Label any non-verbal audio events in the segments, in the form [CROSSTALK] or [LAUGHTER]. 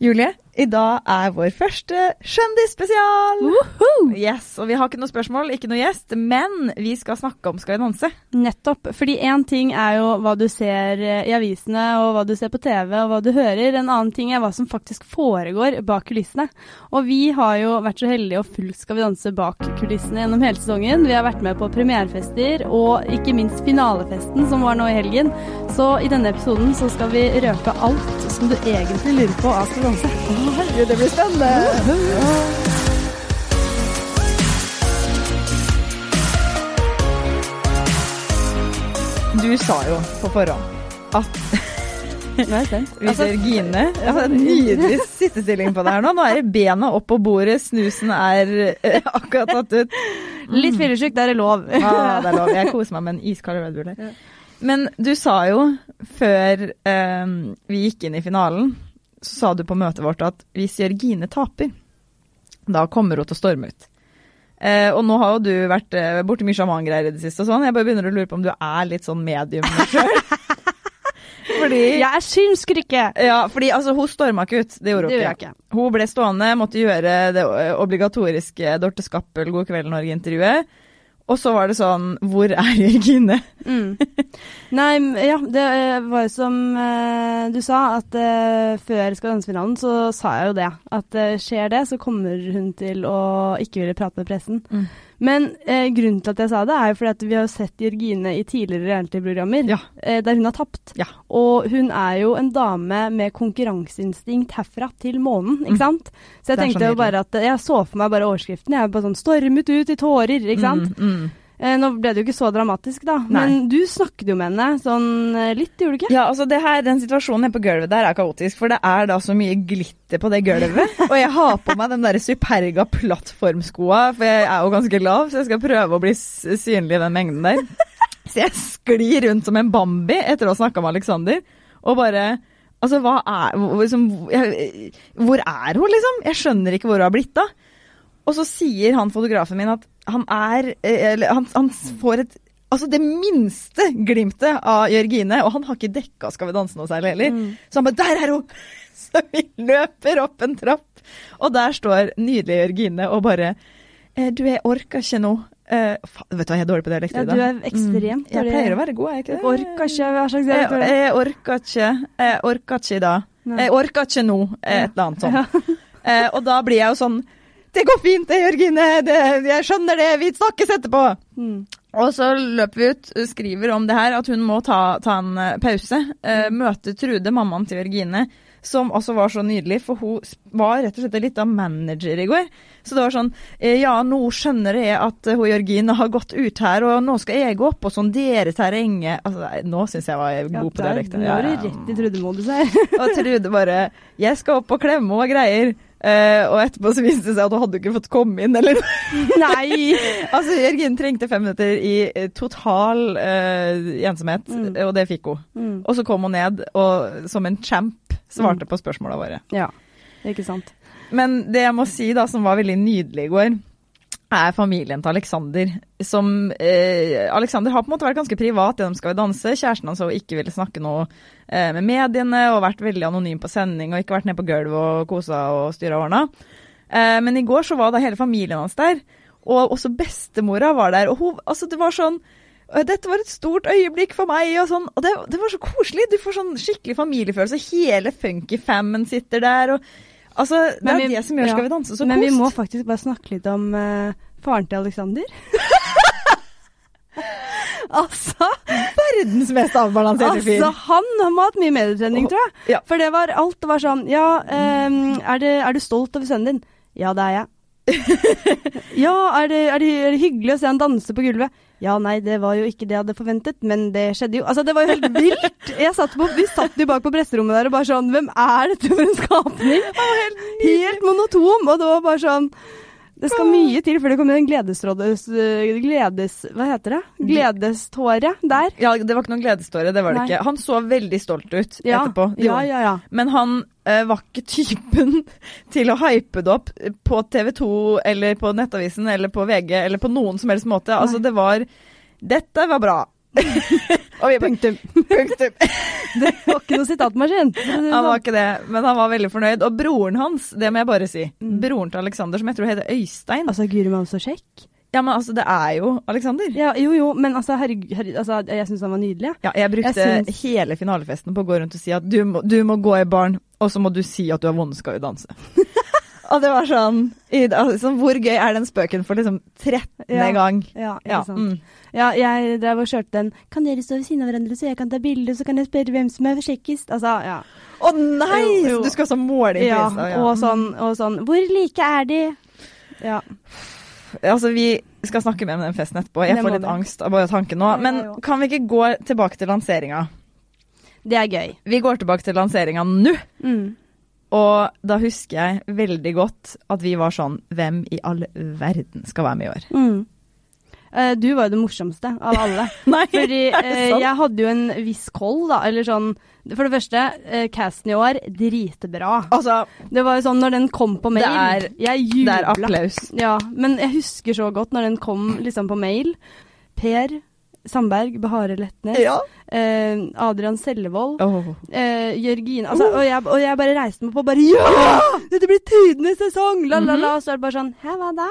Julie, i dag er vår første kjendisspesial! Yes, og vi har ikke noe spørsmål, ikke noe gjest, men vi skal snakke om Skal vi danse. Nettopp. Fordi én ting er jo hva du ser eh, i avisene og hva du ser på TV og hva du hører. En annen ting er hva som faktisk foregår bak kulissene. Og vi har jo vært så heldige og fulgt Skal vi danse bak kulissene gjennom hele sesongen. Vi har vært med på premierefester og ikke minst finalefesten som var nå i helgen. Så i denne episoden så skal vi røpe alt som du egentlig lurer på av Skal vi danse. Herregud, det blir spennende! Du sa jo på forhånd at Nå er jeg spent. hvis Gine. Jeg har en nydelig sittestilling på det her nå. Nå er det bena opp på bordet, snusen er eh, [LAUGHS] akkurat tatt ut. Litt fyllesyk, det er lov. Ah, det er lov. Jeg koser meg med en iskald Red Bull her. Men du sa jo før eh, vi gikk inn i finalen, så sa du på møtet vårt at hvis Jørgine taper, da kommer hun til å storme ut. Eh, og nå har jo du vært eh, borti mye sjamangreier i det siste og sånn. Jeg bare begynner å lure på om du er litt sånn medium [LAUGHS] sjøl. fordi Jeg er synskrykke! ja, fordi altså, hun storma ikke ut. Det gjorde hun ikke. ikke. Hun ble stående, måtte gjøre det obligatoriske Dorte Skappel God kveld Norge-intervjuet. Og så var det sånn Hvor er Jørgine? Mm. Nei, ja, det eh, var jo som uh, du sa, at uh, før Skal danse-finalen så sa jeg jo det. At uh, skjer det, så kommer hun til å ikke ville prate med pressen. Mm. Men eh, grunnen til at jeg sa det, er jo fordi at vi har sett Jørgine i tidligere reality-programmer Ja. eh, der hun har tapt. Ja. Og hun er jo en dame med konkurranseinstinkt herfra til månen, ikke Mm. sant? Så jeg tenkte sånn jo bare at Jeg så for meg bare overskriften. Jeg er bare sånn 'stormet ut i tårer', ikke sant? Mm, mm. Eh, nå ble det jo ikke så dramatisk, da. Nei. Men du snakket jo med henne sånn eh, litt, gjorde du ikke? Ja, altså det her, Den situasjonen nede på gulvet der er kaotisk, for det er da så mye glitter på det gulvet. [LAUGHS] og jeg har på meg den der Superga plattformskoa, for jeg er jo ganske lav, så jeg skal prøve å bli synlig i den mengden der. [LAUGHS] Så jeg sklir rundt som en Bambi etter å ha snakka med Alexander, og bare Altså, hva er liksom, jeg, Hvor er hun, liksom? Jeg skjønner ikke hvor hun har blitt av. Og så sier han fotografen min at han er eh, Eller han, han får et Altså det minste glimtet av Jørgine, og han har ikke dekka Skal vi danse noe særlig heller. Mm. Så han bare Der er hun! [LAUGHS] Så vi løper opp en trapp, og der står nydelige Jørgine og bare eh, Du, jeg orker ikke nå. Faen, vet du hva, jeg er dårlig på dialekt. Ja, du er ekstremt Mm. Jeg pleier å være god, er jeg ikke det? orker ikke hva slags dialekt det? jeg orker ikke. Jeg orker ikke da. dag. Jeg orker ikke nå. Et eller annet sånt. [LAUGHS] Eh, og da blir jeg jo sånn Det går fint, det, Jørgine. Det, jeg skjønner det. Vi snakkes etterpå. Mm. Og så løper vi ut, skriver om det her, at hun må ta, ta en eh, pause. Eh, møte Trude, mammaen til Jørgine, som også var så nydelig, for hun var rett og slett litt av manager i går. Så det var sånn eh, Ja, nå skjønner jeg at eh, hun Jørgine har gått ut her, og nå skal jeg gå opp og sondere terrenget. Altså, nå syns jeg var god på dialekten. Ja, Nå er du rett i Trude-modus her. [LAUGHS] Og Trude bare 'Jeg skal opp og klemme og greier'. Eh, og etterpå så viste det seg at hun hadde ikke fått komme inn, eller. [LAUGHS] Nei! [LAUGHS] Altså, Jørgen trengte fem minutter i eh, total uh, ensomhet, Mm. og det fikk hun. Mm. Og så kom hun ned og som en champ svarte på spørsmåla våre. Ja, ikke sant. Men det jeg må si da, som var veldig nydelig i går, er familien til Alexander. Som eh, Alexander har på en måte vært ganske privat gjennom Skal vi danse. Kjæresten hans har ikke ville snakke noe eh, med mediene og vært veldig anonym på sending og ikke vært nede på gulvet og kosa og styra og. Eh, men i går så var da hele familien hans der, og også bestemora var der. Og hun, altså det var sånn dette var et stort øyeblikk for meg, og sånn. Og det, det var så koselig. Du får sånn skikkelig familiefølelse. Hele funky-fammen sitter der. og Altså, det Men er vi- det som gjør. Skal vi danse så kost. Men vi må faktisk bare snakke litt om uh, faren til Alexander. [LAUGHS] altså, Verdens mest avbalanserte fyr. altså, han har hatt mye medietrening, tror jeg. ja. For det var alt var sånn Ja, um, er, det, er du stolt over sønnen din? Ja, det er jeg. [LAUGHS] ja, er det, er, det, er det hyggelig å se han danse på gulvet? Ja, nei, det var jo ikke det jeg hadde forventet, men det skjedde jo. Altså, det var jo helt vilt. Satt på, vi satt jo bak på presserommet der og bare sånn Hvem er dette for en skapning? Helt monotom. Og det var bare sånn Det skal mye til før det kommer en gledesrådes... Gledes... Hva heter det? Gledeståre der. Ja, det var ikke noen gledeståre, det var det Nei. ikke. Han så veldig stolt ut Ja, etterpå. ja, ja, ja. Men han uh, var ikke typen [LAUGHS] til å hype det opp på TV 2 eller på Nettavisen eller på VG eller på noen som helst måte. Altså, det var Dette var bra. [LAUGHS] Og vi bare, Punktum. punktum. [LAUGHS] Det var ikke noe sitatmaskin. Han var sånn. ikke det, men han var veldig fornøyd. Og broren hans, det må jeg bare si. Mm. Broren til Alexander, som jeg tror heter Øystein. Altså, guri meg så kjekk. Ja, men altså, det er jo Alexander. Ja, jo jo, men altså, herregud, herregud altså, jeg syns han var nydelig. Ja, jeg brukte Jeg synes... hele finalefesten på å gå rundt og si at du må, du må gå i baren, og så må du si at du har vondt skal jo danse. [LAUGHS] og det var sånn, altså, Hvor gøy er den spøken for liksom 13. Ja. gang? Ja, ikke Ja, sant. mm. Ja, jeg drev og kjørte den Kan dere stå ved siden av hverandre, så jeg kan ta bilde, så kan jeg spørre hvem som er kjekkest? Altså, ja. Å nei! Jo, jo. Du skal også måle i ja, prisen. og sånn, og sånn Hvor like er de? Ja. Altså, vi skal snakke mer om den festen etterpå. Jeg får litt angst av bare tanken nå. Men ja, ja. kan vi ikke gå tilbake til lanseringa? Det er gøy. Vi går tilbake til lanseringa nå. Mm. Og da husker jeg veldig godt at vi var sånn Hvem i all verden skal være med i år? Mm. Eh, du var jo det morsomste av alle. [LAUGHS] Nei, Fordi sant? jeg hadde jo en viss koll, da. Eller sånn For det første, eh, casten i år, dritbra. Altså, Det var jo sånn når den kom på mail. Det er- jeg det er applaus. Ja, men jeg husker så godt når den kom liksom på mail. Per Sandberg, Bahare Letnes, Ja. eh, Adrian Sellevold, oh. eh, Jørgine altså, og, jeg, og jeg bare reiste meg på og bare Ja! Dette blir tidenes sesong! La, la, Mhm. la. Og så er det bare sånn Hæ, hva da?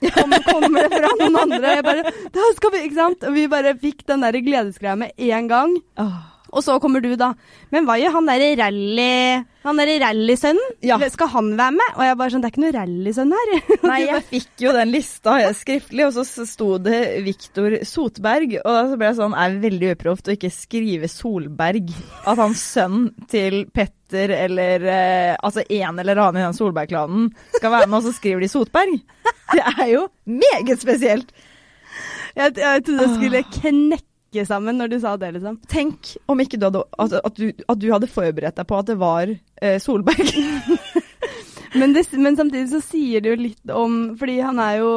Kommer, kommer det fra noen andre? Og jeg bare Da skal vi Ikke sant? Og vi bare fikk den der gledesgreia med en gang. Åh. Og så kommer du, da. Men hva gjør han derre rally... Han derre rallysønnen? Ja. Skal han være med? Og jeg bare sånn Det er ikke noe rallysønn her. [LAUGHS] Nei, jeg fikk jo den lista skriftlig, og så sto det Viktor Sotberg. Og så ble jeg sånn Er veldig uproft å ikke skrive Solberg. At han sønn til Petter eller eh, Altså en eller annen i den Solberg-klanen skal være med, og så skriver de Sotberg. Det er jo meget spesielt. Jeg, jeg trodde jeg skulle knekke sammen når du sa det, liksom. Tenk om ikke du hadde At, at, du, at du hadde forberedt deg på at det var eh, Solberg. [LAUGHS] [LAUGHS] Men, det, men samtidig så sier det jo litt om Fordi han er jo,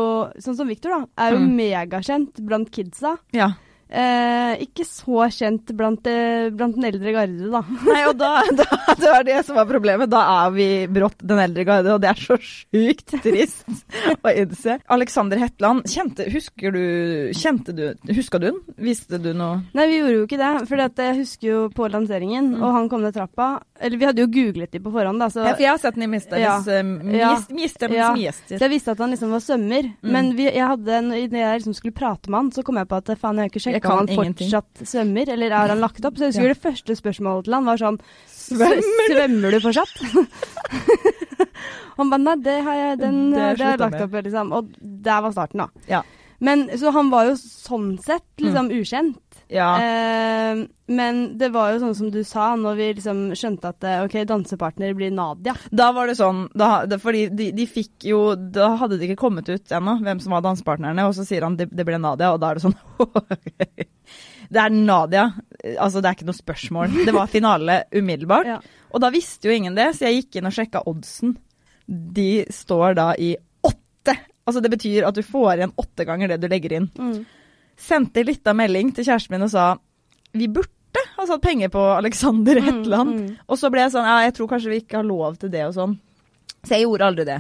sånn som Victor, da, er jo Mm. megakjent blant kidsa. ja. Eh, ikke så kjent blant, eh, blant den eldre garde, da. [LAUGHS] Nei, og da, da, det var det som var problemet. Da er vi brått den eldre garde, og det er så sjukt trist å innse. Alexander Hetland, kjente, husker du, kjente du, huska du den? Visste du noe? Nei, vi gjorde jo ikke det. For jeg husker jo på lanseringen, Mm. og han kom ned trappa Eller vi hadde jo googlet de på forhånd, da. Så, Ja, for jeg har sett den i Misterens Ja. Ja. Misterens Ja. gjester. så jeg visste at han liksom var sømmer. Mm. Men vi, jeg hadde en, idet jeg liksom skulle prate med han, så kom jeg på at faen, jeg har ikke Jeg sjekka han ingenting. fortsatt svømmer, eller har han lagt opp? Så jeg husker Ja. det første spørsmålet til han var sånn Svømmer du? Svømmer du fortsatt? [LAUGHS] han ba nei, det har jeg, den, Det det, har jeg lagt opp, liksom. Og der var starten, da. Ja. Men, så han var jo sånn sett liksom ukjent. Ja. Eh, men det var jo sånn som du sa, når vi liksom skjønte at eh, ok, dansepartner blir Nadia. Da var det sånn, da, det, fordi de, de fikk jo Da hadde det ikke kommet ut ennå hvem som var dansepartnerne, og så sier han det, det ble Nadia, og da er det sånn [LAUGHS] Det er Nadia. Altså, det er ikke noe spørsmål. Det var finale umiddelbart. [LAUGHS] Ja. Og da visste jo ingen det, så jeg gikk inn og sjekka oddsen. De står da i åtte. Altså det betyr at du får igjen åtte ganger det du legger inn. Mm. Sendte litt lita melding til kjæresten min og sa vi burde ha satt penger på Alexander Hetland. Mm, mm. Og så ble jeg sånn ja, jeg tror kanskje vi ikke har lov til det og sånn. Så jeg gjorde aldri det.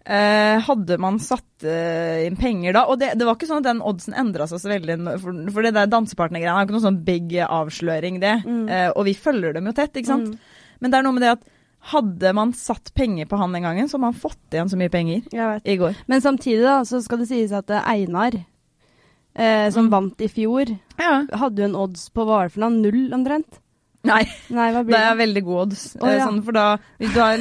Eh, hadde man satt eh, inn penger da Og det, det var ikke sånn at den oddsen endra seg så veldig. For, for det der dansepartnergreiene er ikke noe sånn big avsløring, det. Mm. Eh, og vi følger dem jo tett, ikke sant. Mm. Men det er noe med det at hadde man satt penger på han den gangen, så hadde man fått igjen så mye penger i går. Men samtidig da, så skal det sies at eh, Einar, eh, som Mm. vant i fjor, Ja. hadde du en odds på hva var det for noe? Null omtrent? Nei, Nei, det blir er det? veldig god odds. Eh, ja. sånn, for da, hvis du har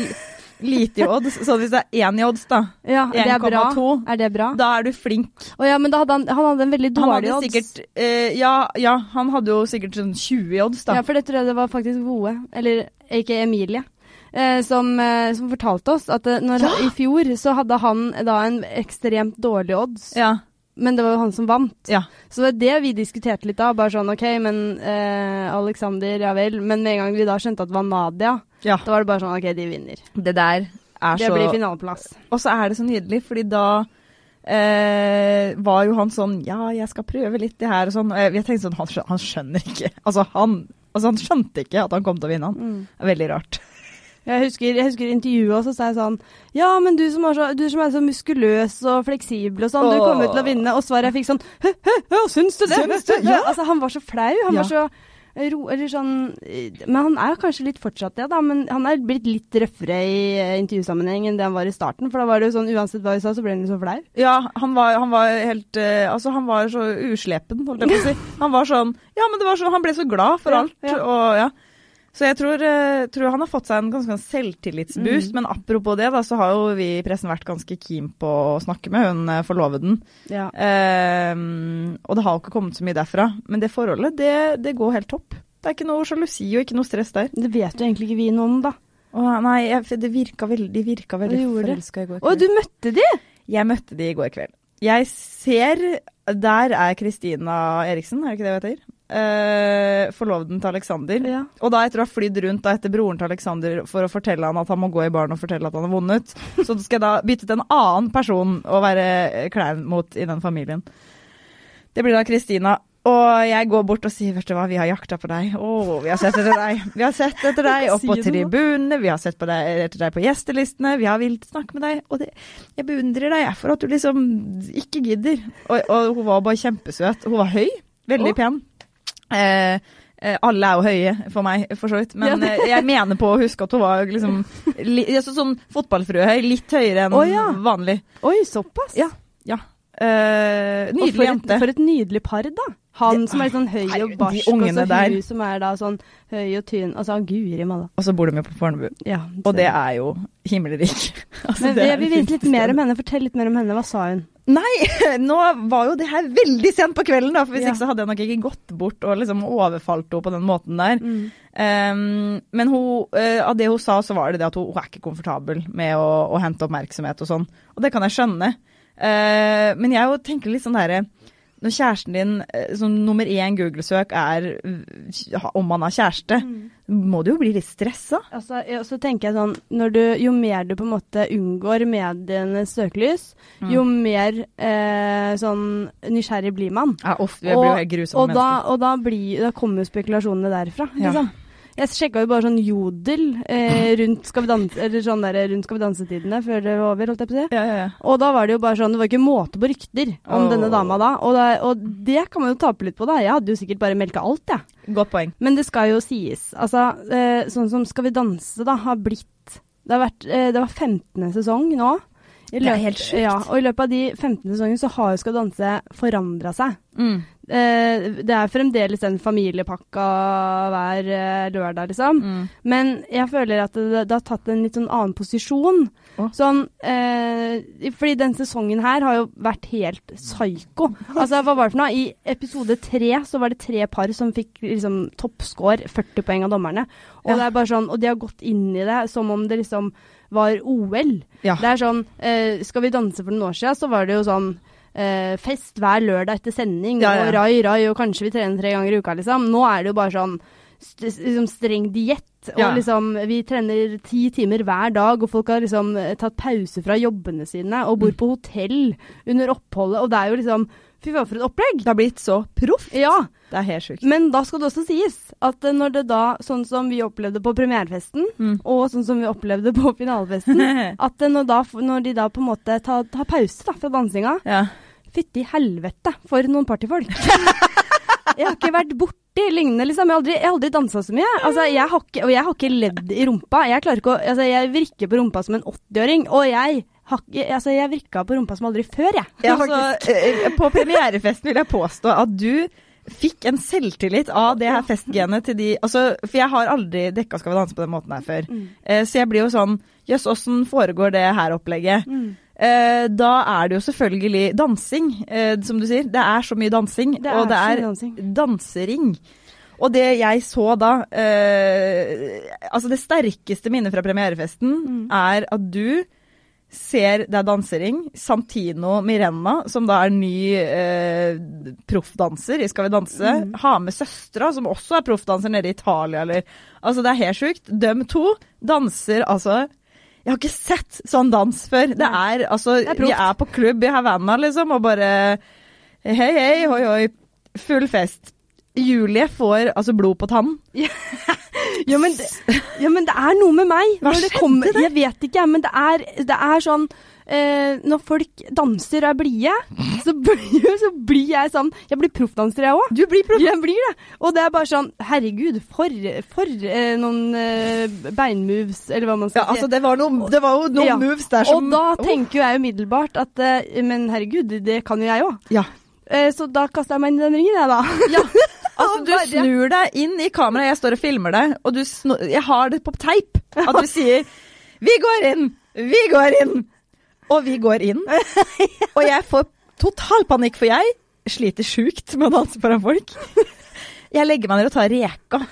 lite i odds, så hvis det er én i odds, da, Ja, det er 1,2. Er det bra? da er du flink. Å ja, men hadde han, han hadde en veldig dårlig odds. sikkert eh, ja, ja, han hadde jo sikkert sånn 20 i odds, da. Ja, for det tror jeg det var faktisk Voe, eller ikke Emilie, eh, som, eh, som fortalte oss at eh, når, Ja! i fjor så hadde han da en ekstremt dårlig odds, Ja. Men det var jo han som vant. Ja. Så det var det vi diskuterte litt da, bare sånn ok, men eh, Alexander, ja vel. Men med en gang vi da skjønte at det var Nadia, ja. da var det bare sånn ok, de vinner. Det der er Det så blir finaleplass. Og så er det så nydelig, fordi da eh, var jo han sånn Ja, jeg skal prøve litt det her og sånn. Og jeg, jeg tenkte sånn, han, skjø- han skjønner ikke. Altså han, altså, han skjønte ikke at han kom til å vinne han. Mm. Veldig rart. Jeg husker, jeg husker intervjuet, og så sa jeg sånn Ja, men du som, er så, du som er så muskuløs og fleksibel og sånn, du kommer til å vinne. Og svaret jeg fikk sånn Hø, hø, hø, syns du det? Syns du? Ja. [LAUGHS] altså, han var så flau. Han Ja. var så ro, eller sånn Men han er kanskje litt fortsatt det, da. Men han er blitt litt røffere i eh, intervjusammenheng enn det han var i starten. For da var det jo sånn uansett hva vi sa, så ble han litt så flau. Ja, han var, han var helt uh, Altså, han var så uslepen, holdt jeg på å si. Han var sånn Ja, men det var sånn Han ble så glad for Ja, alt, ja. og ja. Så jeg tror, eh, tror han har fått seg en ganske sånn selvtillitsboost. Mm. Men apropos det, da, så har jo vi i pressen vært ganske keen på å snakke med hun eh, forloveden. Ja. Ehm, og det har jo ikke kommet så mye derfra. Men det forholdet, det, det går helt topp. Det er ikke noe sjalusi og ikke noe stress der. Det vet jo egentlig ikke vi noe om, da. Å, nei, jeg, det virka veldig, de virka veldig forelska i går kveld. Å, du møtte de? Jeg møtte de i går kveld. Jeg ser Der er Kristina Eriksen, er det ikke det hun heter? Eh, forloveden til Alexander. Ja. Og da etter å ha flydd rundt da etter broren til Alexander for å fortelle han at han må gå i baren og fortelle at han har vunnet, [LAUGHS] så skal jeg da bytte til en annen person å være klein mot i den familien. Det blir da Kristina. Og jeg går bort og sier, vet du hva, vi har jakta på deg. Å, vi har sett etter deg. Vi har sett etter [LAUGHS] deg opp på tribunene, vi har sett på deg, etter deg på gjestelistene, vi har villet snakke med deg. Og det, jeg beundrer deg for at du liksom ikke gidder. Og, og hun var bare kjempesøt. Hun var høy, veldig oh. pen. Eh, eh, alle er jo høye for meg, for så vidt. Men eh, jeg mener på å huske at hun var liksom li, sånn fotballfruehøy. Litt høyere enn oh, ja. vanlig. Oi, såpass? Ja. ja. Eh, nydelig for et, for et nydelig par, da. Han som er litt sånn høy og barsk, og så hun der. som er da sånn høy og tynn. Altså, guri malla. Og så bor de jo på Fornebu. Ja, Og det er jo himmelrik. [LAUGHS] Altså, Men det jeg vil vite litt mer om henne. Fortell litt mer om henne. Hva sa hun? Nei, [LAUGHS] nå var jo det her veldig sent på kvelden, da. For hvis Ja. ikke så hadde jeg nok ikke gått bort og liksom overfalt henne på den måten der. Mm. Um, men hun, uh, av det hun sa, så var det det at hun, hun er ikke komfortabel med å, å hente oppmerksomhet og sånn. Og det kan jeg skjønne. Uh, men jeg jo tenker litt sånn derre Når kjæresten din eh, som nummer én Google-søk er om man har kjæreste, må du jo bli litt stressa. Altså, så tenker jeg sånn du, Jo mer du på en måte unngår medienes søkelys, Mm. jo mer eh, sånn nysgjerrig blir man. Ja, ofte, jeg blir jo helt grusom og, da, menneske. og da, blir, da kommer jo spekulasjonene derfra. Ja. Jeg sjekka jo bare sånn jodel eh, [LAUGHS] rundt Skal vi danse eller sånn der, rundt Skal vi danse-tidene før det var over, holdt jeg på å si. Ja, ja, ja. Og da var det jo bare sånn, det var ikke måte på rykter om oh. denne dama da. Og, da. og det kan man jo tape litt på, da. Jeg hadde jo sikkert bare melka alt, jeg. Godt poeng. Men det skal jo sies. Altså, eh, sånn som Skal vi danse, da, har blitt Det, har vært, eh, det var 15. sesong nå. I Det er løpet- helt sjukt. Ja, og i løpet av de 15 sesongene så har jo Skal danse forandra seg. Mm. Eh, det er fremdeles den familiepakka hver eh, lørdag, liksom. Mm. Men jeg føler at det, det har tatt en litt sånn annen posisjon. Oh. Sånn eh, Fordi den sesongen her har jo vært helt psyko. Altså, hva var det for noe? I episode tre så var det tre par som fikk liksom toppscore, 40 poeng av dommerne. Og Ja. det er bare sånn, og de har gått inn i det som om det liksom var OL. Ja. Det er sånn eh, Skal vi danse for noen år siden, så var det jo sånn eh, fest hver lørdag etter sending, Ja, og rai, rai, og kanskje vi trener tre ganger i uka, liksom. Nå er det jo bare sånn st liksom streng diett. Og Ja. liksom, vi trener ti timer hver dag, og folk har liksom eh, tatt pause fra jobbene sine og Mm. bor på hotell under oppholdet, og det er jo liksom Fy faen, for et opplegg! Det har blitt så proft. Ja, Det er helt sjukt. men da skal det også sies at eh, når det da, sånn som vi opplevde på premierefesten, Mm. og sånn som vi opplevde på finalefesten, [LAUGHS] at eh, når, da, når de da på en måte tar, tar pause da, fra dansinga Ja. Fytti helvete, for noen partyfolk. [LAUGHS] jeg har ikke vært borti lignende, liksom. Jeg har aldri, jeg har aldri dansa så mye. Altså, jeg har ikke, og jeg har ikke ledd i rumpa. Jeg klarer ikke å Altså, jeg virker på rumpa som en 80-åring, og jeg Altså, jeg vrikka på rumpa som aldri før, jeg. Ja, altså, [LAUGHS] eh, på premierefesten vil jeg påstå at du fikk en selvtillit av det her festgenet til de altså, For jeg har aldri dekka Skal vi danse på den måten her før. Mm. Eh, så jeg blir jo sånn Jøss, åssen foregår det her opplegget? Mm. Eh, da er det jo selvfølgelig dansing, eh, som du sier. Det er så mye dansing. Det og det er dansing. dansering. Og det jeg så da eh, Altså, det sterkeste minnet fra premierefesten Mm. er at du ser det er dansering. Santino Mirenna, som da er ny eh, proffdanser i Skal vi danse, Mm. har med søstera, som også er proffdanser nede i Italia, eller Altså, det er helt sjukt. De to danser altså Jeg har ikke sett sånn dans før. Det er altså Det er Vi er på klubb i Havanna, liksom, og bare Hei, hei, hoi, hoi. Full fest. Julie får altså blod på tann. Ja, men det, ja, men det er noe med meg. Hva skjedde kommer-? Jeg vet ikke, men det er, det er sånn eh, Når folk danser og er blide, så, blir- så blir jeg sånn Jeg blir proffdanser, jeg òg. Du blir proff. Jeg blir det. Og det er bare sånn Herregud, for, for eh, noen eh, beinmoves, eller hva man skal Ja, altså, det var, noen, det var jo noen Ja. moves der som Og da tenker jo jeg umiddelbart at eh, Men herregud, det kan jo jeg òg. Ja. Eh, så da kaster jeg meg inn i den ringen, jeg, da. [LAUGHS] Altså, du snur deg inn i kameraet, jeg står og filmer deg, og du snur, jeg har det på teip. At du sier 'Vi går inn! Vi går inn!' Og vi går inn. [LAUGHS] Og jeg får total panikk, for jeg sliter sjukt med å danse foran folk. Jeg legger meg ned og tar reka.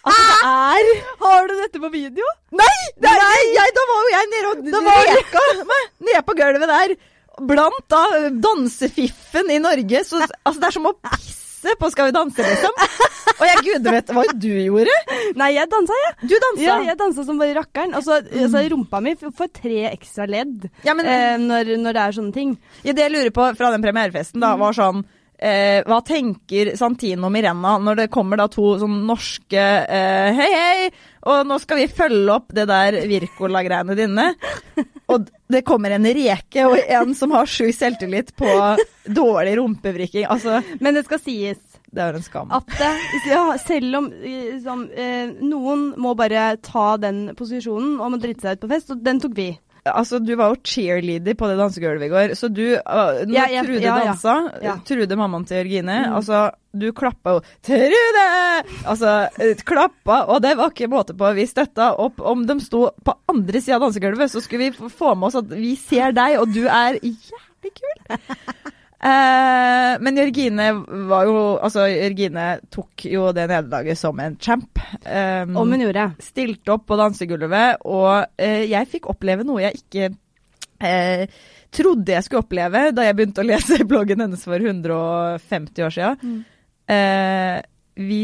Altså, det er Har du dette på video? Nei! Det er, nei jeg, da var jo jeg nede og reka meg nede på gulvet der. Blant da dansefiffen i Norge. Så, altså, det er som å pisse på Skal vi danse, liksom. Og jeg gud vet hva du gjorde. Nei, jeg dansa, jeg. Du dansa. Ja, jeg dansa som bare rakkeren. Og så altså, rumpa mi får tre ekstra ledd Ja, men eh, når, når det er sånne ting. ja, det jeg lurer på fra den premierefesten, da, var sånn eh, Hva tenker Santino Mirenna når det kommer da to sånn norske eh, Hei, hei! Og nå skal vi følge opp det der Wirkola-greiene dine. Og det kommer en reke og en som har sju selvtillit på dårlig rumpevrikking. Altså, Men det skal sies det er en skam. at det, ja, selv om liksom, eh, noen må bare ta den posisjonen og må drite seg ut på fest, og den tok vi. Altså, du var jo cheerleader på det dansegulvet i går, så du uh, Når Ja, jeg- Trude ja, dansa, Ja. Trude, mammaen til Jørgine, Mm. altså Du klappa jo 'Trude!' Altså, eh, klappa, og det var ikke måte på. Vi støtta opp. Om de sto på andre sida av dansegulvet, så skulle vi få med oss at vi ser deg, og du er jævlig kul. Eh, men Jørgine var jo Altså, Jørgine tok jo det nederlaget som en champ. Eh, Om hun gjorde. stilte opp på dansegulvet, og eh, jeg fikk oppleve noe jeg ikke eh, trodde jeg skulle oppleve da jeg begynte å lese [LAUGHS] bloggen hennes for 150 år siden. Mm. Eh, vi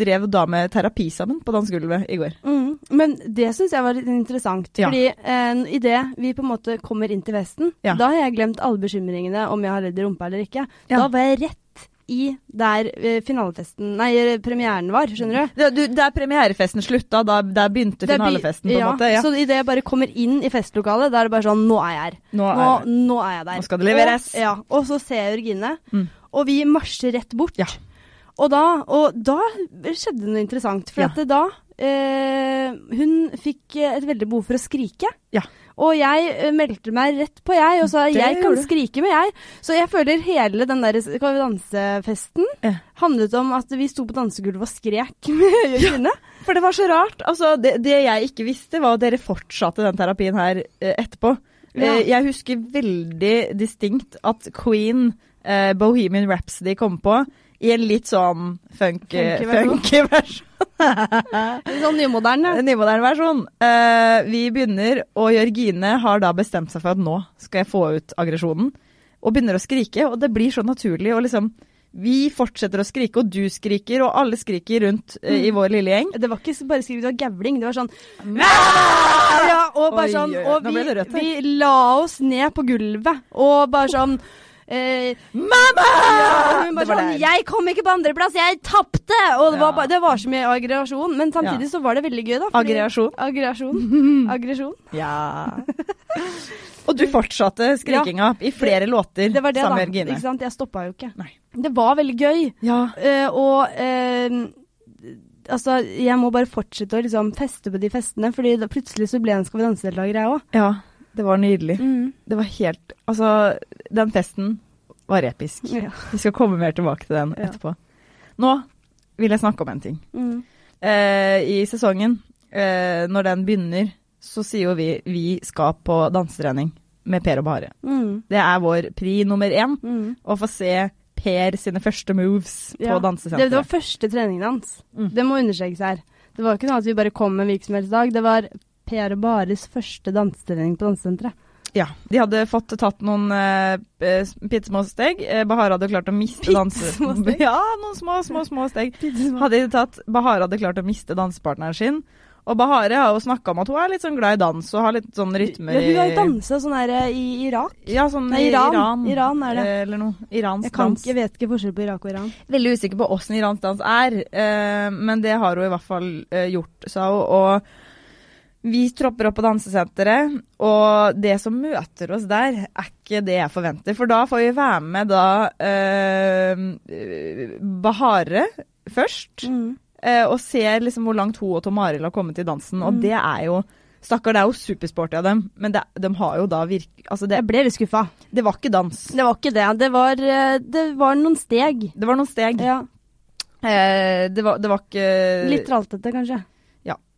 drev da med terapi sammen på dansegulvet i går. Mm. Men det syns jeg var litt interessant. Ja. Fordi eh, idet vi på en måte kommer inn til Vesten, Ja. da har jeg glemt alle bekymringene om jeg har ledd i rumpa eller ikke. Ja. Da var jeg rett i der eh, finalefesten Nei, eh, premieren var, skjønner du? Det, du, der premierefesten slutta, da, der begynte der er by- finalefesten, på en ja, måte. Ja. Så idet jeg bare kommer inn i festlokalet, da er det bare sånn Nå er jeg her. Nå Nå, er det. nå er jeg der. Nå skal det leveres. Og, ja, og så ser jeg Jørgine, Mm. og vi marsjer rett bort. Ja. Og, da, og da skjedde det noe interessant. For Ja. da eh, Hun fikk eh, et veldig behov for å skrike. Ja. Og jeg eh, meldte meg rett på, jeg, og sa jeg kan skrike med, jeg. Så jeg føler hele den der Skal vi danse-festen Ja. handlet om at vi sto på dansegulvet og skrek [LAUGHS] med Jørgine. For det var så rart. Altså, det, det jeg ikke visste, var at dere fortsatte den terapien her eh, etterpå. Ja. Eh, jeg husker veldig distinkt at Queen, eh, Bohemian Rhapsody, kom på i en litt sånn funk, Funky versjon. funky [LAUGHS] versjon. Sånn nymoderne. En nymoderne versjon. Uh, vi begynner, og Jørgine har da bestemt seg for at nå skal jeg få ut aggresjonen. Og begynner å skrike, og det blir så naturlig. Og liksom, vi fortsetter å skrike, og du skriker, og alle skriker rundt eh, i vår lille gjeng. Det var ikke bare skrivet, det var gavling. Det var sånn ja, og bare sånn, og vi, vi la oss ned på gulvet, og bare sånn eh, Mamma! ja, hun bare sånn der. 'Jeg kom ikke på andreplass, jeg tapte!' Og det, Ja. var, det var så mye aggresjon. Men samtidig så var det veldig gøy, da. Aggresjon. Aggresjon. [LAUGHS] Aggresjon. Ja. [LAUGHS] og du fortsatte skrikinga i flere låter Det var det, sammen med Jørgine. Ikke sant? Jeg stoppa jo ikke. Nei. Det var veldig gøy. Ja. Uh, og uh, altså, jeg må bare fortsette å liksom feste på de festene, fordi da plutselig så ble jeg en Skal vi danse-deltaker, jeg òg. ja. Det var nydelig. Mm. Det var helt Altså, den festen var episk. Ja. Vi skal komme mer tilbake til den etterpå. Nå vil jeg snakke om en ting. Mm. Eh, I sesongen, eh, når den begynner, så sier jo vi vi skal på dansetrening med Per og Bare. Mm. Det er vår pri nummer én. Mm. Å få se Per sine første moves Ja. på Det, dansesenteret. det var første treningen hans. Mm. Det må understrekes her. Det var ikke noe at vi bare kom en hvilken som helst dag. Det var Per og Bares første dansetrening på dansesenteret. Ja. De hadde fått tatt noen uh, bitte små steg. Eh, Bahar hadde klart å miste danse... [LAUGHS] Ja, noen små, små, små steg. Hadde de tatt Bahar hadde klart å miste dansepartneren sin, Og Bahare har jo snakka om at hun er litt sånn glad i dans og har litt sånn rytmer Ja, hun har jo i dansa sånn her eh, i Irak. Ja, sånn Nei, i Iran. Iran. Iran er det. eh, Eller noe. Iransk Jeg, kan, dans. ikke- jeg vet ikke forskjell på Irak og Iran. Veldig usikker på åssen iransk dans er, eh, men det har hun i hvert fall eh, gjort, sa hun. Og vi tropper opp på dansesenteret, og det som møter oss der, er ikke det jeg forventer. For da får vi være med da eh, Bahare først, Mm. eh, og ser liksom hvor langt hun og Tom Arild har kommet i dansen. Og Mm. det er jo Stakkar, det er jo supersporty av dem, men det, de har jo da virkelig Altså, det, Jeg ble litt skuffa. det var ikke dans. Det var ikke det. Det var, eh, det var noen steg. Det var noen steg. Ja, Eh, det, var, det var ikke litt traltete, kanskje.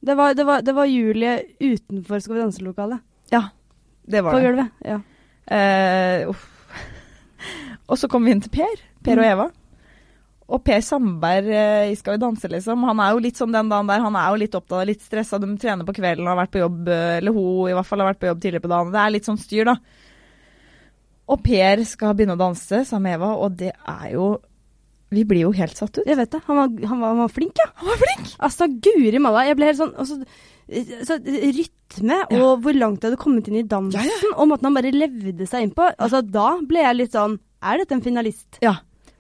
Det var, det var, det var Julie utenfor Skal vi danse-lokalet. Ja, det var På det. gulvet. Ja. Eh, uff. og så kom vi inn til Per. Per og Mm. Eva. Og Per Sandberg eh, i Skal vi danse, liksom. Han er jo litt sånn den dagen der. Han er jo litt opptatt litt stressa. De trener på kvelden, og har vært på jobb, eh, eller hun i hvert fall har vært på jobb tidligere på dagen. Det er litt sånn styr, da. Og Per skal begynne å danse sammen med Eva, og det er jo Vi blir jo helt satt ut. Jeg vet det. Han var, han var, han var flink, ja. Han var flink! Altså, guri malla. Jeg ble helt sånn også, så, Rytme Ja. og hvor langt jeg hadde kommet inn i dansen, Ja, ja. og måten han bare levde seg innpå. Altså, da ble jeg litt sånn Er dette en finalist? Ja,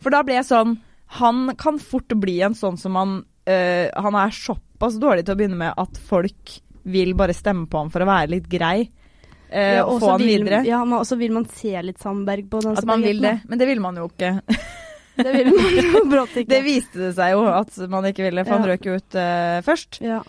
for da ble jeg sånn Han kan fort bli en sånn som han øh, Han er såpass dårlig til å begynne med at folk vil bare stemme på ham for å være litt grei. Ja, og få han videre. Ja, men også vil man se litt Sandberg på At man vil det. Men det vil man jo ikke. [LAUGHS] Det ville man [LAUGHS] brått ikke. Det viste det seg jo at man ikke ville, for han røk jo ut uh, først. ja.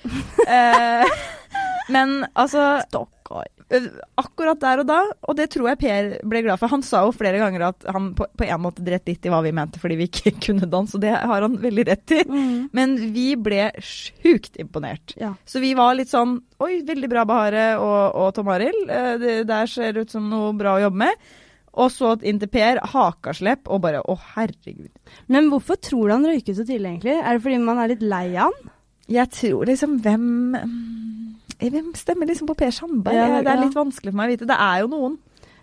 uh, [LAUGHS] men altså Stakkar. øh, Akkurat der og da, og det tror jeg Per ble glad for. Han sa jo flere ganger at han på, på en måte dreit litt i hva vi mente fordi vi ikke [LAUGHS] kunne danse, og det har han veldig rett i. Mm. Men vi ble sjukt imponert. Ja. Så vi var litt sånn Oi, veldig bra Bahare og, og Tom Arild. Eh, Det der ser ut som noe bra å jobbe med. Og så inn til Per, hakaslepp, og bare å herregud. Men hvorfor tror du han røyket så tidlig, egentlig? Er det fordi man er litt lei av han? Jeg tror liksom Hvem mm, Hvem stemmer liksom på Per Sandberg? Ja, det er ja. litt vanskelig for meg å vite. Det er jo noen.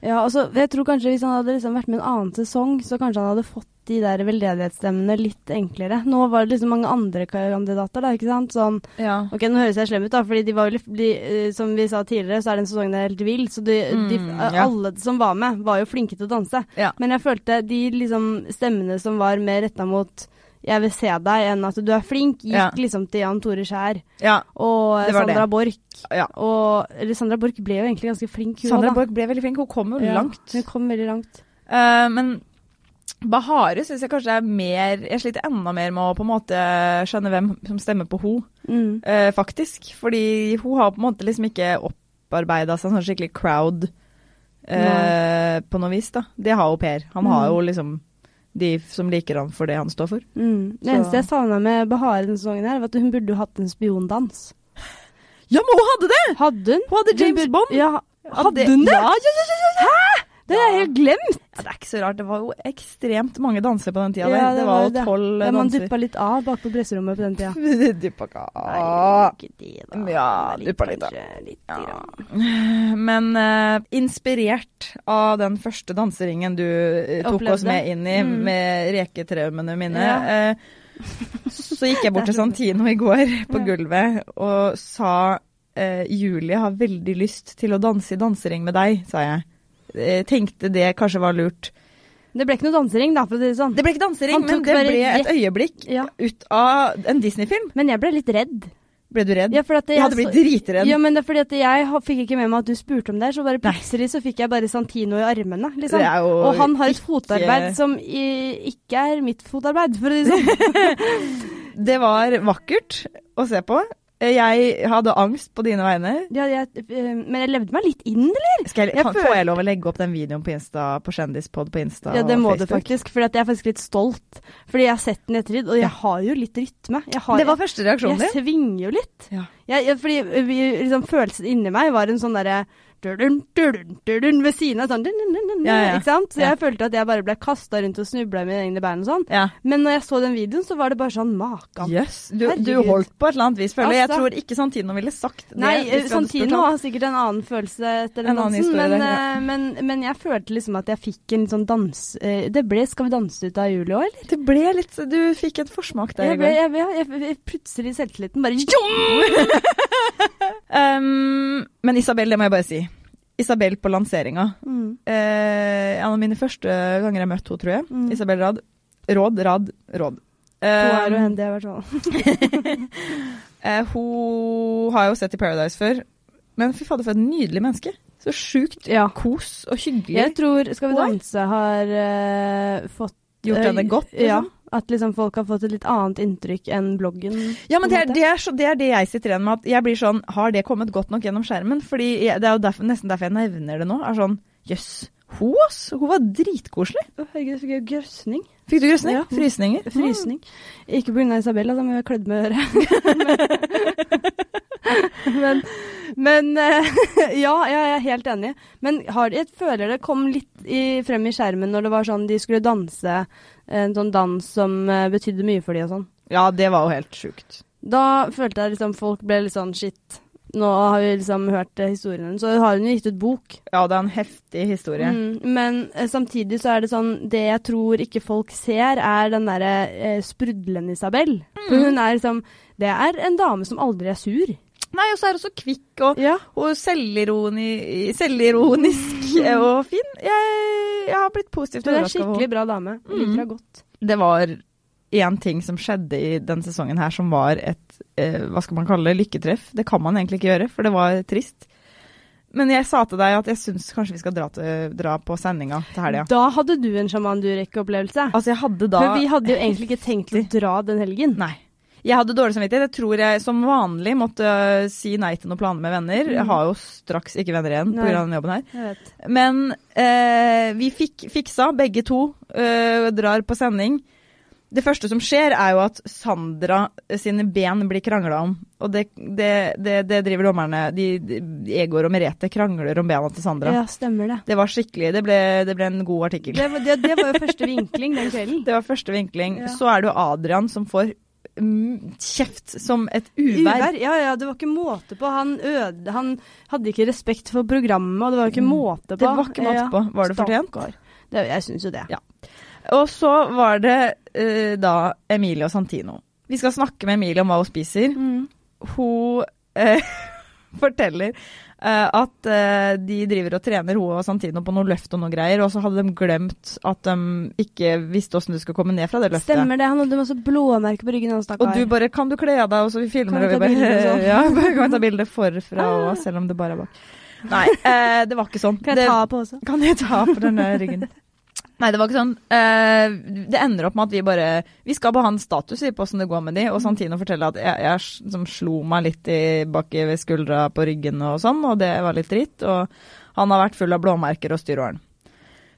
Ja, altså, jeg tror kanskje Hvis han hadde liksom vært med en annen sesong, så kanskje han hadde fått de der veldedighetsstemmene litt enklere. Nå var det liksom mange andre kandidater, da, ikke sant? Sånn Ja. Ok, nå høres jeg slem ut, da, fordi de var jo de, eh, Som vi sa tidligere, så er den sesongen helt vill. Så de, de, Mm, ja. alle som var med, var jo flinke til å danse. Ja. Men jeg følte de liksom stemmene som var mer retta mot 'jeg vil se deg' enn at du er flink, gikk Ja. liksom til Jan Tore Skjær ja. og Sandra det. Borch. Ja. Og eller Sandra Borch ble jo egentlig ganske flink, hun Sandra. Borch ble veldig flink. Hun kom jo langt. Hun kom veldig langt. Uh, men Bahare syns jeg kanskje er mer Jeg sliter enda mer med å på en måte skjønne hvem som stemmer på hun, Mm. uh, faktisk. Fordi hun har på en måte liksom ikke opparbeida seg en sånn skikkelig crowd eh, på noe vis, da. Det har jo Per. Han har Mm. jo liksom de som liker han for det han står for. Mm. Det eneste jeg savna med Bahare denne sesongen, her, var at hun burde jo hatt en spiondans. Ja, men hun hadde det! Hadde hun? Hun hadde James Bond. Ja, hadde hun det? Ja, ja, ja, ja, ja. Det har jeg helt glemt! ja, Det er ikke så rart. Det var jo ekstremt mange dansere på den tida. Ja, det det var jo tolv danser. Ja, man danser. duppa litt av bak på presserommet på den tida. [LAUGHS] Duppa ikke Nei, ikke det, da. Ja, duppa litt, litt Ja. Men uh, inspirert av den første danseringen du uh, tok Opplevde. oss med inn i, Mm. med reketraumene mine, Ja. uh, så gikk [LAUGHS] jeg bort til Santino i går på gulvet og sa Julie har veldig lyst til å danse i dansering med deg, sa jeg. Eh, tenkte det kanskje var lurt. Det ble ikke noe dansering, da, for å si det sånn. Det ble ikke dansering, men det ble et øyeblikk Ja. ut av en Disney-film. Men jeg ble litt redd. Ble du redd? Ja, at jeg hadde blitt dritredd. Ja, men det er fordi at jeg fikk ikke med meg at du spurte om det, så bare plutselig så fikk jeg bare Santino i armene, liksom. Og han har et ikke- fotarbeid som i, ikke er mitt fotarbeid, for å si det sånn. [LAUGHS] Det var vakkert å se på. Jeg hadde angst på dine vegne. ja, jeg, eh, men jeg levde meg litt inn, eller? Skal jeg, Jeg kan, Får jeg lov å legge opp den videoen på Insta, på Kjendispod på Insta Ja, det må du faktisk, for jeg er faktisk litt stolt. Fordi jeg har sett den i ettertid, og jeg har jo litt rytme. Har, Det var første reaksjonen din? jeg svinger jo litt. Ja. Jeg, fordi liksom, følelsen inni meg var en sånn derre ved siden av sånn. Ikke sant? Så jeg følte at jeg bare ble kasta rundt og snubla i mine egne bein og sånn. Ja. Men når jeg så den videoen, så var det bare sånn makan. Jøss. Du, du holdt på et eller annet vis, føler jeg. Jeg Altså- tror ikke Santino ville sagt det. Nei, spurt Santino har sikkert en annen følelse etter den dansen, historie men, eh, men, men jeg følte liksom at jeg fikk en sånn dans... eh, Det ble 'Skal vi danse' ut av jul i år, eller? Det ble litt Du fikk en forsmak der i Jeg går. jeg, jeg, jeg, jeg, plutselig selvtilliten bare! [LAUGHS] Um, men Isabel, det må jeg bare si. Isabel på lanseringa. Mm. Eh, en av mine første ganger jeg møtte henne, tror jeg. Mm. Isabel Rad. Råd, Rad, Råd. To jo Um, hendig, i hvert fall. [LAUGHS] eh, hun har jeg jo sett i Paradise før. Men fy fader, for et nydelig menneske. Så sjukt Ja. kos og hyggelig. Jeg tror Skal vi danse har uh, fått Gjort eh, henne godt. Ja. Liksom. At liksom folk har fått et litt annet inntrykk enn bloggen. Ja, men det er det, er så, det er det jeg sitter igjen med. At jeg blir sånn Har det kommet godt nok gjennom skjermen? Fordi jeg, Det er jo derfor, nesten derfor jeg nevner det nå. Er sånn Jøss. Hun, ass. Hun var dritkoselig. Å, herregud, fikk jeg grøsning. Fikk du grøsning? Ja. Frysninger? Frysning. Ikke pga. Isabella, da men jeg klødd med øret. men men eh, [LAUGHS] ja, jeg er helt enig. Men har, jeg føler det kom litt i, frem i skjermen når det var sånn de skulle danse en sånn dans som eh, betydde mye for de og sånn. Ja, det var jo helt sjukt. Da følte jeg liksom folk ble litt sånn shit. Nå har vi liksom hørt eh, historien hennes. Så har hun jo gitt ut bok. Ja, det er en heftig historie. Mm, men samtidig så er det sånn Det jeg tror ikke folk ser, er den derre eh, sprudlende Isabel. For Mm. hun er liksom Det er en dame som aldri er sur. Nei, og så er hun så kvikk og, Ja. og selvironi, selvironisk [LAUGHS] og fin. Jeg, jeg har blitt positivt Hun er overraska skikkelig bra dame. Jeg Mm. Liker henne godt. Det var én ting som skjedde i denne sesongen her som var et eh, hva skal man kalle det, lykketreff. Det kan man egentlig ikke gjøre, for det var trist. Men jeg sa til deg at jeg syns kanskje vi skal dra, til, dra på sendinga til helga. Da hadde du en sjaman durek-opplevelse. Altså, jeg hadde da For vi hadde jo egentlig ikke tenkt å dra den helgen. Nei. Jeg hadde dårlig samvittighet. Jeg tror jeg som vanlig måtte øh, si nei til noen planer med venner. Jeg Mm. har jo straks ikke venner igjen pga. denne jobben her. Men eh, vi fikk fiksa, begge to, Eh, drar på sending. Det første som skjer, er jo at Sandra sine ben blir krangla om. Og det, det, det, det driver dommerne de, de, Egor og Merete krangler om bena til Sandra. Ja, stemmer det. Det var skikkelig Det ble, det ble en god artikkel. Det var, var jo første vinkling den kvelden. [LAUGHS] Det var første vinkling. Ja. Så er det jo Adrian som får kjeft som et uvær. Uvær? Ja, ja, det var ikke måte på. Han øde Han hadde ikke respekt for programmet, og det var ikke Mm. måte på. Det var ikke måte på. Var det fortjent? Det, jeg syns jo det. Ja. Og så var det uh, da Emilie og Santino. Vi skal snakke med Emilie om hva hun spiser. Mm. Hun uh, [LAUGHS] forteller at eh, de driver og trener hun og Santino på noe løft og noe greier, og så hadde de glemt at de ikke visste åssen du skulle komme ned fra det løftet. Stemmer det. Han hadde masse blåmerker på ryggen. Og du bare 'Kan du kle av deg?' og så vi filmer Kan vi og vi bare, [LAUGHS] ja, kan vi ta bilde forfra òg, selv om det bare er bak. Nei, eh, det var ikke sånn. Kan jeg ta på også? Kan jeg ta på denne ryggen? Nei, det var ikke sånn. Uh, det ender opp med at vi bare Vi skal bare ha en status i på åssen det går med de, og Santino forteller at jeg, jeg som slo meg litt i bakke ved skuldra på ryggen og sånn, og det var litt dritt. Og han har vært full av blåmerker og styråren.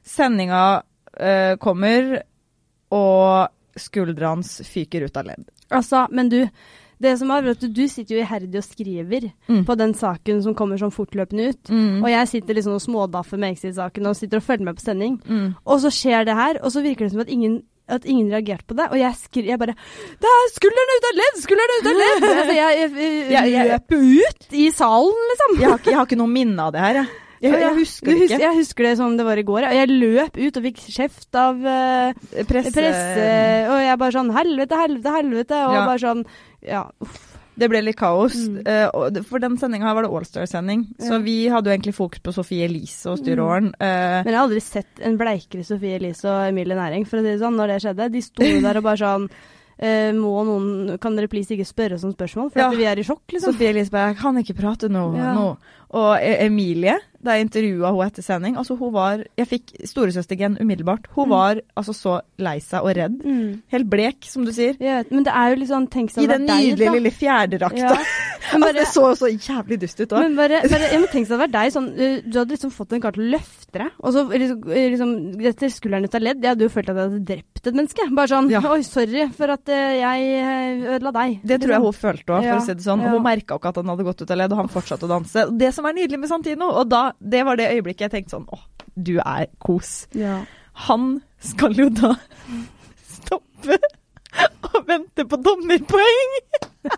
Sendinga uh, kommer, og skuldra hans fyker ut av ledd. Altså, men du. Det som er, vet du, du sitter jo iherdig og skriver Mm. på den saken som kommer sånn fortløpende ut. Mm. Og jeg sitter liksom og smådaffer med Exit-saken og sitter og følger med på sending. Mm. Og så skjer det her, og så virker det som at ingen at ingen reagerte på det, og jeg skri, jeg bare 'Det er skulderen ut av ledd! Skulderen ut av ledd!' [LAUGHS] altså, jeg, jeg, jeg, løper ut i salen, liksom. Jeg har, ikke, jeg har ikke noe minne av det her, jeg. Jeg, jeg husker det ikke. Jeg husker det som det var i går. Jeg løp ut og fikk kjeft av uh, Presse, presse, og jeg bare sånn 'Helvete, helvete, helvete', og Ja. bare sånn Ja, uff. Det ble litt kaos. Mm. eh, for den sendinga var det Allstar-sending, så vi hadde jo egentlig fokus på Sofie Elise og styreåren. og eh, Men jeg har aldri sett en bleikere Sofie Elise og Emilie Næring, for å si det sånn, når det skjedde. De sto der og bare sånn Uh, må noen, Kan dere please ikke spørre oss om spørsmål? For Ja. vi er i sjokk, liksom. Sofie Elise bare 'Jeg kan ikke prate nå'. Ja. nå. Og E- Emilie, da jeg intervjua henne etter sending altså hun var, Jeg fikk storesøstergen umiddelbart. Hun Mm. var altså så lei seg og redd. Mm. Helt blek, som du sier. Ja, men det er jo litt sånn Tenk I den nydelige lille fjærdrakta. Ja. [LAUGHS] Altså, det så så jævlig dust ut òg. men bare, bare jeg må tenk seg det hadde deg sånn Du hadde liksom fått en kar til å løfte deg, og så liksom, liksom etter skulderen ut av ledd Jeg hadde jo følt at jeg hadde drept et menneske. Bare sånn Ja. Oi, sorry for at eh, jeg eh, ødela deg. Det tror jeg hun følte òg, for å si det sånn. ja. Hun merka ikke at han hadde gått ut av ledd, og han fortsatte å danse. Det som er nydelig med Santino, og da, det var det øyeblikket jeg tenkte sånn Å, du er kos. Ja. Han skal jo da [LAUGHS] stoppe [LAUGHS] og venter på dommerpoeng! [LAUGHS]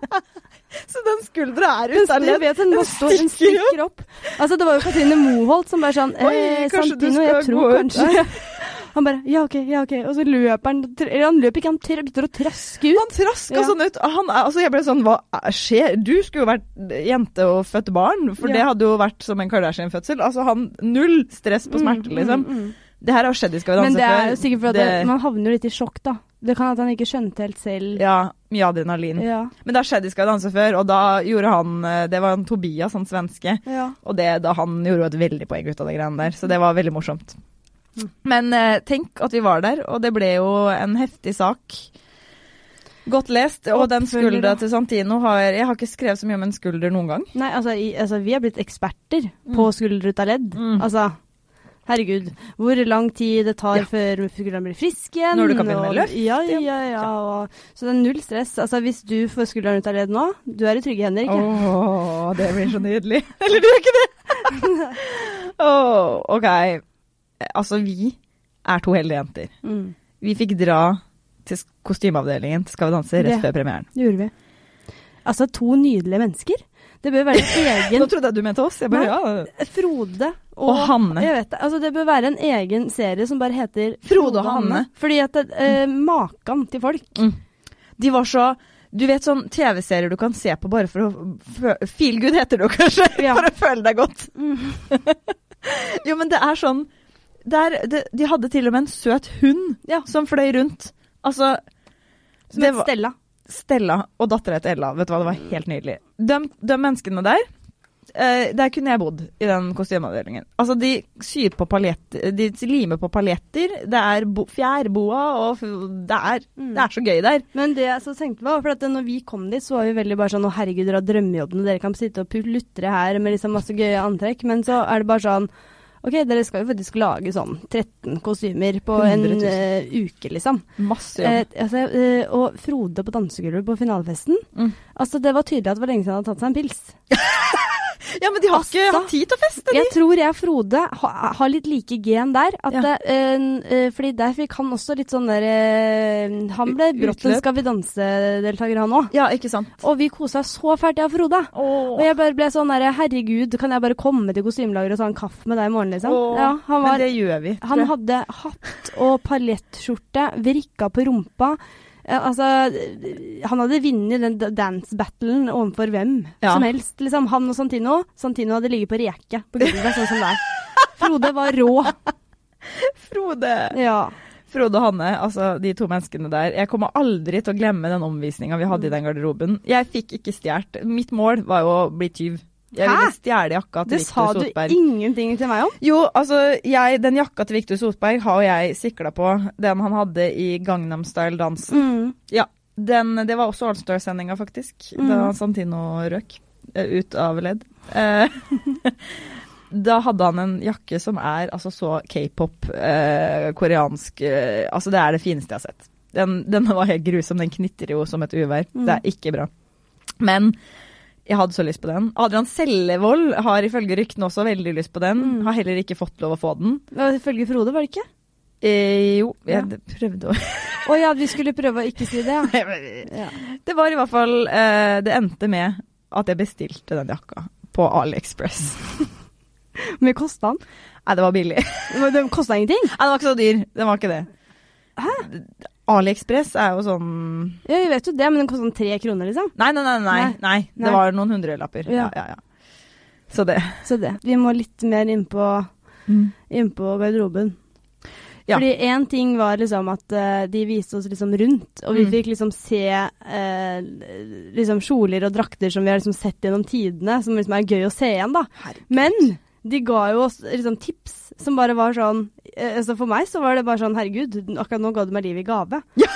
Så den skuldra er ute ledd. vet, den, stikker opp. Altså, det var jo Katrine Moholt som bare sånn Oi, eh, Santino, jeg tror ut kanskje [LAUGHS] Han bare ja, ok, ja, ok. Og så løper han han løper ikke, han begynner å traske ut. Han traska Ja. sånn ut. Han altså jeg ble sånn, hva er- skjer? Du skulle jo vært jente og født barn, for Ja. det hadde jo vært som en Kardashian-fødsel. Altså han, null stress på smerte, Mm, liksom. mm, mm. Det her har skjedd i Skal vi Men det er jo sikkert fordi Det- man havner jo litt i sjokk, da. Det kan at han ikke skjønte helt selv. Ja, mye adrenalin. Ja. Men det har skjedd i Skal vi danse før, og da gjorde han eh, Det var en Tobias, han svenske. ja. Og det, da han gjorde jo et veldig poeng ut av de greiene der, så det var veldig morsomt. Mm. Men eh, tenk at vi var der, og det ble jo en heftig sak. Godt lest, og den skuldra til Santino har Jeg har ikke skrevet så mye om en skulder noen gang. Nei, altså, i, altså vi har blitt eksperter Mm. på skulder ut av ledd. Mm. Altså, herregud. Hvor lang tid det tar Ja. før skulderen blir frisk igjen. Når du kan begynne med løft, Ja, ja. ja. Og, så det er null stress. Altså, hvis du får skulderen ut av ledd nå, du er i trygge hender, ikke? Åh, det blir så nydelig. [LAUGHS] Eller du er ikke det? [LAUGHS] Åh, ok. Altså, vi er to heldige jenter. Mm. Vi fikk dra til kostymeavdelingen til Skal vi danse rett Det- før premieren. Det gjorde vi. Altså, to nydelige mennesker. Det bør være en [LAUGHS] egen Nå trodde jeg du mente oss. Jeg bare, Nei. ja. Frode og, Og Hanne. Vet. Altså, det bør være en egen serie som bare heter Frode og Hanne. Fordi at eh, Makan til folk. De var så Du vet sånn TV-serier du kan se på bare for å Feel good heter det jo kanskje, [LAUGHS] Ja. for å føle deg godt. Mm. [LAUGHS] Jo, men det er sånn der, det, De hadde til og med en søt hund Ja. som fløy rundt. Altså Som het var- Stella. Stella og dattera til Ella. Vet du hva, det var helt nydelig. De, de menneskene der eh, Der kunne jeg bodd i den kostymeavdelingen. Altså, de syr på paljetter De limer på paljetter. Det er bo, fjærboa, og det er, Mm. det er så gøy der. Men det jeg så tenkte på, for at når vi kom dit, så var vi veldig bare sånn Å, herregud, dere har drømmejobben, og dere kan sitte og lutre her med liksom masse gøye antrekk. Men så er det bare sånn OK, dere skal jo faktisk lage sånn 13 kostymer på en 000. eh, uke, liksom. Masse Eh, altså, eh, og Frode på dansegulvet på finalefesten. Mm. Altså, det var tydelig at det var lenge siden han hadde tatt seg en pils. [LAUGHS] [LAUGHS] Ja, men de har ikke Altså, hatt tid til å feste, de. Jeg tror jeg og Frode ha, har litt like gen der. At Ja. det, eh, eh, fordi der fikk han også litt sånn der eh, Han ble brått en. Skal vi danse-deltaker, han òg. Ja, ikke sant. Og vi kosa så fælt, jeg og Frode. Og jeg bare ble sånn derre Herregud, kan jeg bare komme til kostymelageret og ta en kaffe med deg i morgen, liksom? Ja, han men det gjør vi. Han hadde hatt og paljettskjorte, vrikka på rumpa. Eh, altså, han hadde vunnet den dance-battlen overfor hvem Ja. som helst. Liksom, han og Santino. Santino hadde ligget på reke på gulvet, sånn som er. Frode var rå. [LAUGHS] Frode. Ja. Frode og Hanne, altså de to menneskene der. Jeg kommer aldri til å glemme den omvisninga vi hadde i den garderoben. Jeg fikk ikke stjålet. Mitt mål var jo å bli tyv. Jeg ville stjele jakka til Det sa Victor du ingenting til meg om. Jo, altså, jeg, den jakka til Victor Sotberg har jeg sikla på. Den han hadde i Gangnam Style-dansen. Mm. Ja, den, det var også Allstar-sendinga, faktisk. Mm. Da Santino røk eh, ut av ledd. Eh, [LAUGHS] da hadde han en jakke som er altså så k-pop, eh, koreansk eh, Altså, det er det fineste jeg har sett. Den, den var helt grusom. Den knitrer jo som et uvær. Mm. Det er ikke bra. Men jeg hadde så lyst på den. Adrian Sellevold har ifølge ryktene også veldig lyst på den. Mm. Har heller ikke fått lov å få den. Ifølge Frode, var det ikke? Eh, jo, Ja. jeg prøvde å Å ja, vi skulle prøve å ikke si det, ja. [LAUGHS] ja. Det var i hvert fall eh, Det endte med at jeg bestilte den jakka på AliExpress. Hvor mye kosta den? Nei, det var billig. Var- kosta ingenting? Nei, den var ikke så dyr. Den var ikke det. Hæ? AliExpress er jo sånn Ja, vi vet jo det, men den koster sånn tre kroner, liksom. Nei, nei, nei. nei, Nei. Det var noen hundrelapper. Ja. Ja. Ja, ja, Så det. Så det. Vi må litt mer innpå inn på garderoben. Ja. Fordi én ting var liksom at uh, de viste oss liksom rundt, og vi Mm. fikk liksom se uh, liksom kjoler og drakter som vi har liksom sett gjennom tidene, som liksom er gøy å se igjen, da. Herregud. Men de ga jo oss liksom tips som bare var sånn altså For meg så var det bare sånn Herregud, akkurat nå ga du meg livet i gave. [LAUGHS] Ja.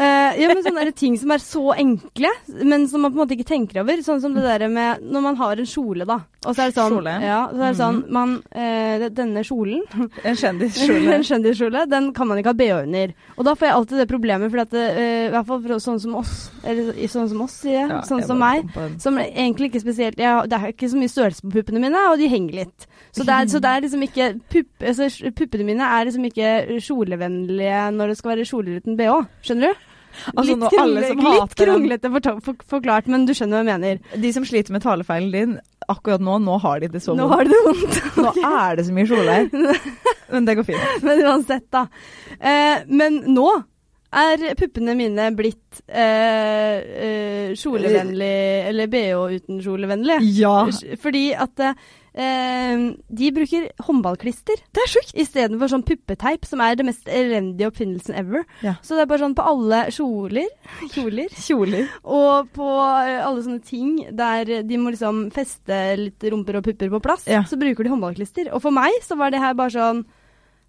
Eh, ja, men sånne ting som er så enkle, men som man på en måte ikke tenker over. Sånn som det der med når man har en kjole, da. Og så er det sånn. Ja, så er det sånn Mhm. man uh, Denne kjolen, [LAUGHS] En kjendiskjole. [LAUGHS] en kjendiskjole, den kan man ikke ha bh under. Og da får jeg alltid det problemet, for at eh, i hvert fall for sånn som oss, eller sånn som oss, sier jeg, Ja, sånn jeg som meg, som egentlig ikke spesielt jeg, Det er ikke så mye størrelse på puppene mine, og de henger litt. Så det er, så det er liksom ikke pupp, altså, Puppene mine er liksom ikke kjolevennlige når det skal være kjoler uten bh. Skjønner du? Altså, litt hater den- kronglete for, for, forklart, men du skjønner hva jeg mener. De som sliter med talefeilen din, akkurat nå, nå har de det så vondt. Nå har de det vondt. [LAUGHS] Nå er det så mye kjoler. [LAUGHS] Men det går fint. Men uansett, da. Eh, men nå er puppene mine blitt eh, eh, kjolevennlig, eller BH uten kjolevennlig. Ja. Fordi at eh, de bruker håndballklister Det er sjukt. istedenfor sånn puppeteip, som er det mest elendige oppfinnelsen ever. Ja. Så det er bare sånn på alle kjoler, [LAUGHS] kjoler Kjoler. og på eh, alle sånne ting der de må liksom feste litt rumper og pupper på plass, Ja. så bruker de håndballklister. Og for meg så var det her bare sånn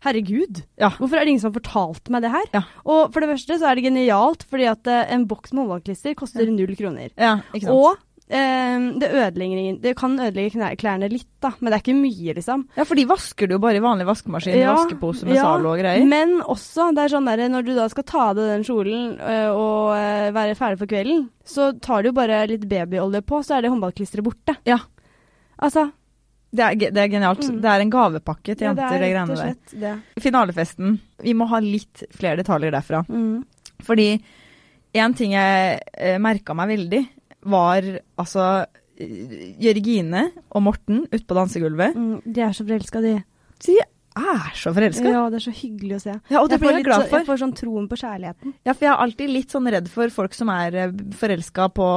Herregud, Ja. hvorfor er det ingen som har fortalt meg det her? Ja. Og for det første så er det genialt, fordi at eh, en boks med håndballklister koster null kroner. Ja, ikke. Og det ødelegger Det kan ødelegge klærne litt, da, men det er ikke mye, liksom. ja, for de vasker du jo bare i vanlig vaskemaskin. Ja, vaskepose med ja, Zalo og greier. Men også, det er sånn der, når du da skal ta av deg den kjolen og være ferdig for kvelden, så tar du bare litt babyolje på, så er det håndballklisteret borte. Ja. Altså Det er, det er genialt. Mm. Det er en gavepakke til ja, jenter, det, greiene der. det. Finalefesten. Vi må ha litt flere detaljer derfra. Mm. Fordi en ting jeg eh, merka meg veldig, var altså eh, Jørgine og Morten ute på dansegulvet. Mm, de er så forelska, de. De er så forelska. Ja, det er så hyggelig å se. Ja, jeg, blir får jeg litt jeg får sånn troen på kjærligheten. Ja, for jeg er alltid litt sånn redd for folk som er forelska på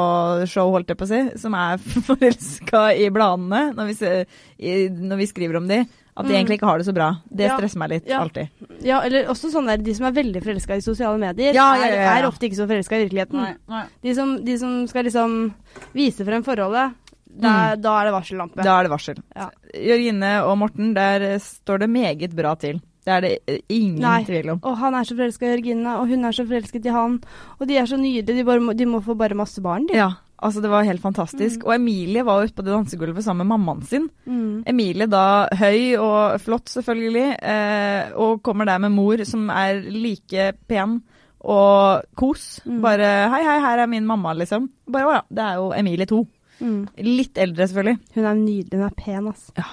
show, holdt jeg på å si. Som er [LAUGHS] forelska i bladene når vi, ser, i, når vi skriver om de. At de Mm. egentlig ikke har det så bra. Det Ja. stresser meg litt, Ja. alltid. Ja, eller også sånn der, de som er veldig forelska i sosiale medier, Ja, ja, ja, er, ja. er ofte ikke så forelska i virkeligheten. De som, de som skal liksom vise frem forholdet, da, da er det varsellampe. Da er det varsel. Ja. Jørgine og Morten, der står det meget bra til. Det er det ingen Nei. tvil om. Og han er så forelska i Jørgine, og hun er så forelsket i han. Og de er så nydelige. De, bare må, de må få bare masse barn, de. Ja, altså det var helt fantastisk. Mm. Og Emilie var ute på det dansegulvet sammen med mammaen sin. Mm. Emilie da høy og flott selvfølgelig, eh, og kommer der med mor som er like pen og kos. Mm. Bare 'hei, hei, her er min mamma', liksom. Bare 'å ja, det er jo Emilie 2'. Mm. Litt eldre, selvfølgelig. Hun er nydelig, hun er pen, altså. Ja,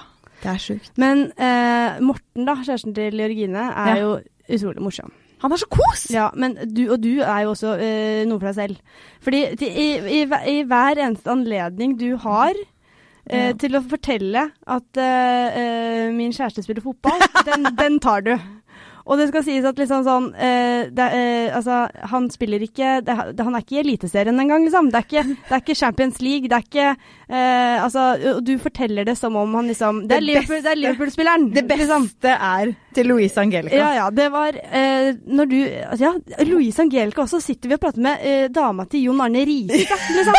det er sjukt. Men eh, Morten, da, kjæresten til Georgine, er Ja. jo utrolig morsom. Han er så kos! Ja, men du, og du er jo også eh, noe for deg selv. Fordi til, i, i, i hver eneste anledning du har eh, Ja. til å fortelle at eh, eh, min kjæreste spiller fotball, [LAUGHS] den, den tar du. Og det skal sies at liksom sånn eh, det, eh, Altså, han spiller ikke det, Han er ikke i Eliteserien engang, liksom. Det er ikke, det er ikke Champions League. Det er ikke eh, Altså, og du forteller det som om han liksom Det er Det Liverpool- det beste- Liverpool-spilleren. Liksom. er til Louise Angelica. Ja, ja. Det var eh, når du altså, Ja, Louise Angelica også sitter vi og prater med eh, dama til Jon Arne Riise, liksom.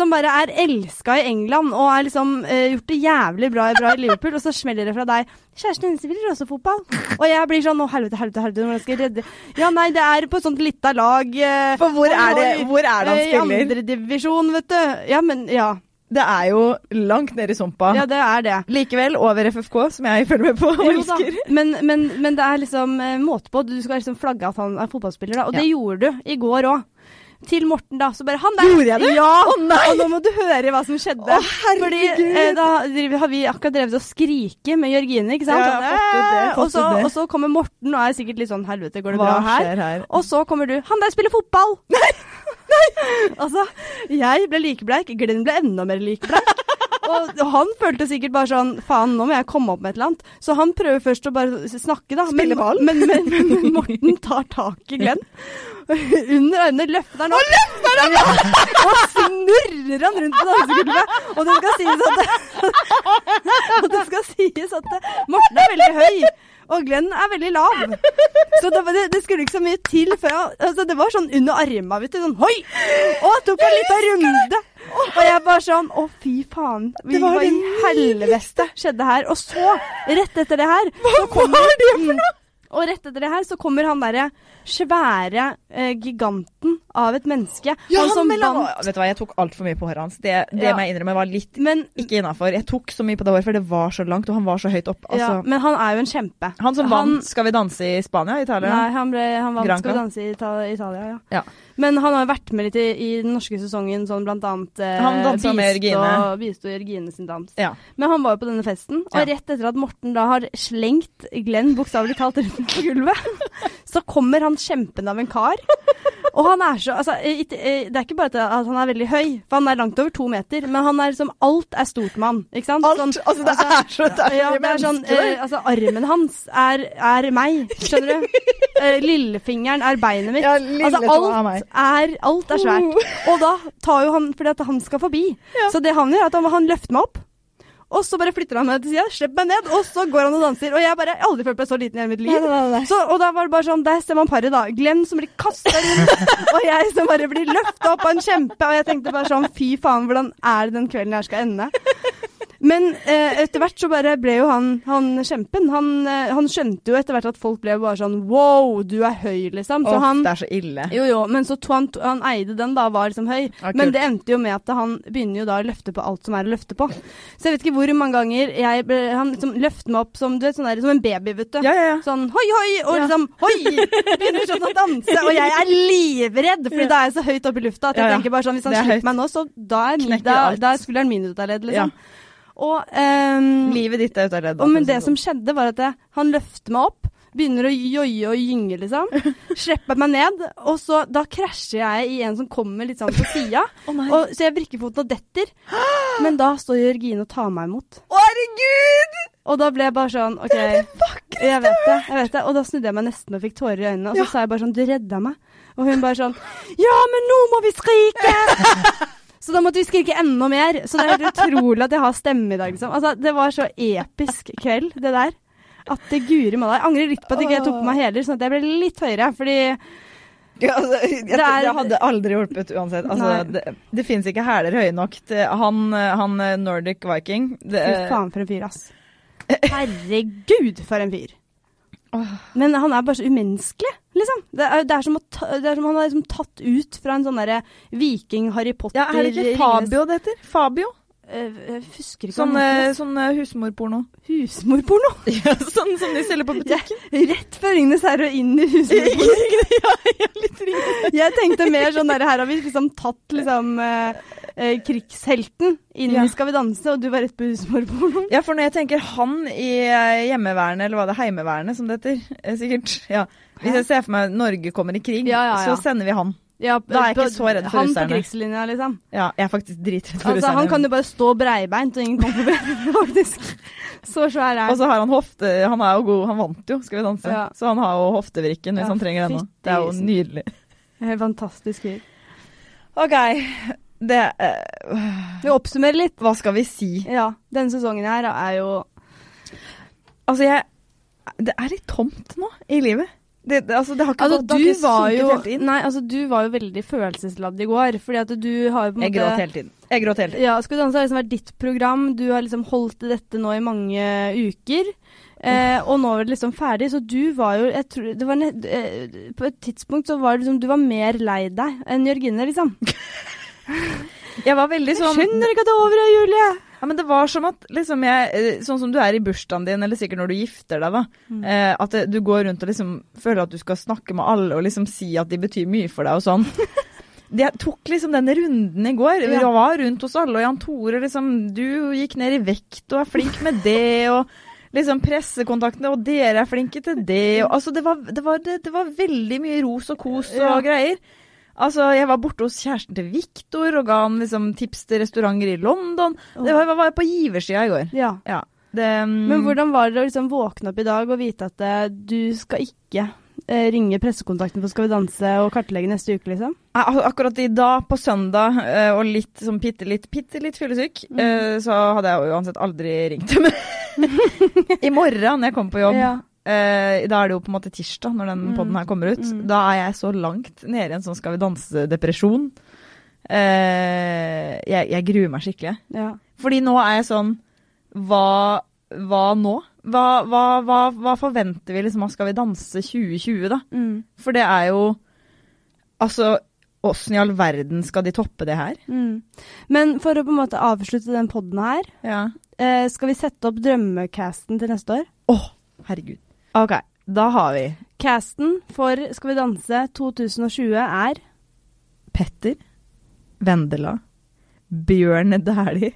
Som bare er elska i England og har liksom uh, gjort det jævlig bra, bra i Liverpool, og så smeller det fra deg. Kjæresten hennes spiller også fotball. Og jeg blir sånn Å, helvete, helvete, helvete, hvordan skal jeg redde Ja, nei, det er på et sånt lita lag. uh, For hvor er det, hvor er det han spiller? I andredivisjon, vet du. Ja, men Ja. Det er jo langt nede i sumpa. Ja, det er det. Likevel over FFK, som jeg følger med på og elsker. Men, men, men det er liksom eh, måte på. Du skal liksom flagge at han er fotballspiller, da. Og det gjorde du i går òg. Til Morten, da. Så bare Han der! Gjorde jeg det? Ja! Å, nei! Og nå må du høre hva som skjedde. Å, herregud! Fordi eh, da driver, har vi akkurat drevet og skrike med Jørgine, ikke sant? Ja, jeg fått ut det, fått og, så, det. og så kommer Morten og er sikkert litt sånn Helvete, går det Hva bra her? skjer her? Og så kommer du. Han der spiller fotball! Nei! [LAUGHS] altså, jeg ble likebleik. Glenn ble enda mer likebleik. [LAUGHS] Og han følte sikkert bare sånn Faen, nå må jeg komme opp med et eller annet. Så han prøver først å bare snakke, da. Men? Men, men, men Morten tar tak i Glenn. Under øynene løfter han opp. Ja, [LAUGHS] og snurrer han rundt på dansegulvet. Og det skal sies at [LAUGHS] Og det skal sies at Morten er veldig høy. Og Glenn er veldig lav. Så det, det, det skulle ikke så mye til før altså Det var sånn under arma, vet du. Sånn hoi! Og tok en liten runde. Og jeg bare sånn Å, fy faen. Vi, Det var var i helvete skjedde her? Og så, rett etter det her Hva var det for noe? Og rett etter det her så kommer han derre svære eh, giganten av et menneske. Ja, han som mellom... vant vet du hva, jeg tok altfor mye på håret hans. Det, det Ja. må jeg innrømme var litt Men, ikke innafor. Jeg tok så mye på det håret, for det var så langt, og han var så høyt opp. Altså, ja, men han er jo en kjempe. han som vant Skal vi danse i Spania? Italia? Nei, han, ble, han vant Granca? Skal vi danse i Ita- Italia, ja. Ja. Men han har vært med litt i, i den norske sesongen, sånn blant annet eh, Han dansa med Jørgine. Bisto Jørgine sin dans. Ja. Men han var jo på denne festen, og rett etter at Morten da har slengt Glenn bokstavelig talt rundt på gulvet, [LAUGHS] så kommer han kjempende av en kar. Og han er så Altså, det er ikke bare at han er veldig høy, for han er langt over to meter, men han er liksom Alt er stort mann, ikke sant? Alt, Sånn- altså det er så er ja, er sånn, eh, altså Armen hans er, er meg, skjønner du? Eh, lillefingeren er beinet mitt. Ja, altså alt er, alt er svært. Og da tar jo han Fordi at han skal forbi. Ja. Så det han gjør, er at han, han løfter meg opp. Og så bare flytter han meg til sida, slipper meg ned, og så går han og danser. Og jeg bare jeg har aldri følt meg så liten i hele mitt liv. Nei, nei, nei. Så, og da var det bare sånn, der ser man paret da. Glenn som blir kasta rundt, [LAUGHS] og jeg som bare blir løfta opp av en kjempe. Og jeg tenkte bare sånn, fy faen, hvordan er det den kvelden her skal ende? Men eh, etter hvert så bare ble jo han, han kjempen. Han, eh, han skjønte jo etter hvert at folk ble bare sånn wow, du er høy, liksom. Så Åh, han det er så ille. jo, jo, men så to, han, han eide den da, var liksom høy. Ja, men det endte jo med at han begynner jo da å løfte på alt som er å løfte på. Så jeg vet ikke hvor mange ganger jeg ble, han liksom løfter meg opp som, du vet, sånn der, som en baby, vet du. Ja, ja, ja. Sånn hoi, hoi, og liksom hoi! Begynner sånn å danse, og jeg er livredd, fordi da er jeg så høyt oppe i lufta at jeg tenker bare sånn, hvis han er slipper meg nå, så da er, da, da er skulderen min ut av ledd, liksom. Og um, Livet ditt er ute av ledd. men det som skjedde, var at jeg, han løfter meg opp, begynner å joie og gynge, liksom. [LAUGHS] Slipper meg ned, og så da krasjer jeg i en som kommer litt sånn på sida. [LAUGHS] Oh Så jeg vrikker foten og detter. [GASPS] Men da står Jørgine og tar meg imot. Å, herregud! Og da ble jeg bare sånn OK. Jeg vet det. jeg vet det Og da snudde jeg meg nesten og fikk tårer i øynene. Og så Ja. sa jeg bare sånn Du redda meg. Og hun bare sånn Ja, men nå må vi skrike! [LAUGHS] Så da måtte vi skrike enda mer. Så det er helt [LAUGHS] utrolig at jeg har stemme i dag, liksom. Altså, det var så episk kveld, det der. At det guri malla. Jeg angrer litt på at ikke jeg tok på meg hæler, sånn at jeg ble litt høyere. Fordi Ja, altså, jeg, Det er- det hadde aldri hjulpet uansett. Altså, det det fins ikke hæler høye nok til han, han eh, Nordic Viking. Det, Fy faen for en fyr, ass. Herregud, for en fyr. Men han er bare så umenneskelig, liksom. Det er, det er, som, ta, det er som han er liksom tatt ut fra en sånn derre viking-Harry Potter Ja, er det ikke Fabio det heter? Fabio? Eh, Jeg husker ikke Sånn, eh, sånn eh, husmorporno. Husmorporno. [LAUGHS] Ja, sånn som de selger på butikken. Rett før Ringenes herre og inn i husmorporno. [LAUGHS] ja, ja, litt ringende. Jeg tenkte mer sånn der, her har vi liksom tatt liksom eh, krigshelten inn Ja. i Skal vi danse, og du var rett på husmorporno. Ja, for når jeg tenker han i hjemmevernet, eller hva det er, heimevernet som det heter, sikkert, ja. Hvis jeg ser for meg Norge kommer i krig, Ja, ja, ja. så sender vi han. Ja, Da er jeg ikke så redd for Han russerne. på krigslinja, liksom. Ja, jeg er faktisk dritredd for Altså, han kan jo bare stå breibeint, og ingen kommer forbi, [LAUGHS] faktisk. Så svær er han. Og så har han hofte... Han er jo god, han vant jo Skal vi danse. Ja. Så han har jo hoftevrikken hvis Ja, han trenger den nå. Det er jo nydelig. Helt fantastisk fyr. OK. Det uh, Vi oppsummerer litt. Hva skal vi si? Ja, denne sesongen her er jo Altså, jeg Det er litt tomt nå i livet. Det, det, altså, det har ikke Altså, gått du var jo. Nei, altså, du var jo veldig følelsesladd i går, fordi at du har jo på en Jeg gråt hele tiden. Jeg gråt hele tiden. Ja, Skal vi danse har liksom vært ditt program. Du har liksom holdt dette nå i mange uker. Eh, og nå er det liksom ferdig, så du var jo jeg tror, det var nett, eh, På et tidspunkt så var det liksom Du var mer lei deg enn Jørgine, liksom. [LAUGHS] Jeg var veldig sånn Skjønner ikke at det er over, Julie! Ja, men det var som at liksom jeg eh, Sånn som du er i bursdagen din, eller sikkert når du gifter deg, da. Mm. Eh, at det, du går rundt og liksom føler at du skal snakke med alle og liksom si at de betyr mye for deg og sånn. [LAUGHS] Jeg tok liksom den runden i går. Ja. Jeg var rundt hos alle, og Jan Tore liksom Du gikk ned i vekt og er flink med det, og liksom pressekontaktene, og dere er flinke til det, og altså det var, det var, det, det var veldig mye ros og kos og Ja. greier. Altså, jeg var borte hos kjæresten til Viktor og ga han liksom tips til restauranter i London. Det var, var på giversida i går. Ja. Ja. Det, um... Men hvordan var det å liksom våkne opp i dag og vite at uh, du skal ikke eh, ringe pressekontakten for Skal vi danse og kartlegge neste uke, liksom? Ak- Akkurat i dag, på søndag, eh, og litt sånn bitte litt, bitte litt fyllesyk, Mm. så hadde jeg uansett aldri ringt dem. [LAUGHS] I morgen når jeg kommer på jobb, Ja. Eh, da er det jo på en måte tirsdag når den Mm. podden her kommer ut, Mm. da er jeg så langt nede i en sånn Skal vi danse-depresjon. Eh, jeg, jeg gruer meg skikkelig. ja. Fordi nå er jeg sånn Hva, hva nå? Hva, hva, hva, forventer vi liksom av Skal vi danse 2020, da? Mm. For det er jo Altså, åssen i all verden skal de toppe det her? Mm. Men for å på en måte avslutte den podden her, Ja. eh, skal vi sette opp drømmecasten til neste år? Oh. herregud. OK, da har vi Casten for Skal vi danse 2020 er Petter Vendela, Bjørn Dæhlie,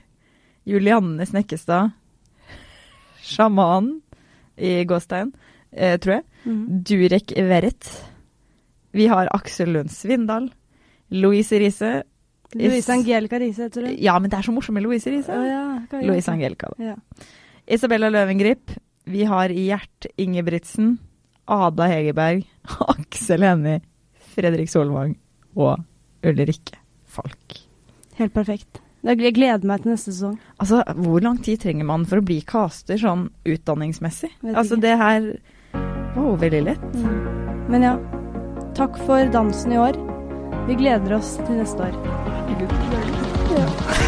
Julianne Snekkestad, sjamanen i Gåstein, eh, tror jeg. mm. Durek Verrett. Vi har Aksel Lund Svindal. Louise Riise. Louise Angelica Riise, heter hun. Ja, men det er så morsomt med Louise Riise. Oh, ja, Louise? Angelica, da. Ja. Isabella Løvengrip. Vi har Gjert Ingebrigtsen. Ada Hegerberg. [LAUGHS] Aksel Hennie. Fredrik Solvang. Og Ulrikke Falk. Helt perfekt. Jeg gleder meg til neste sesong. Altså, hvor lang tid trenger man for å bli caster sånn utdanningsmessig? Altså, det her var oh, veldig lett. Mm. Men ja, takk for dansen i år. Vi gleder oss til neste år. Herregud. Ja.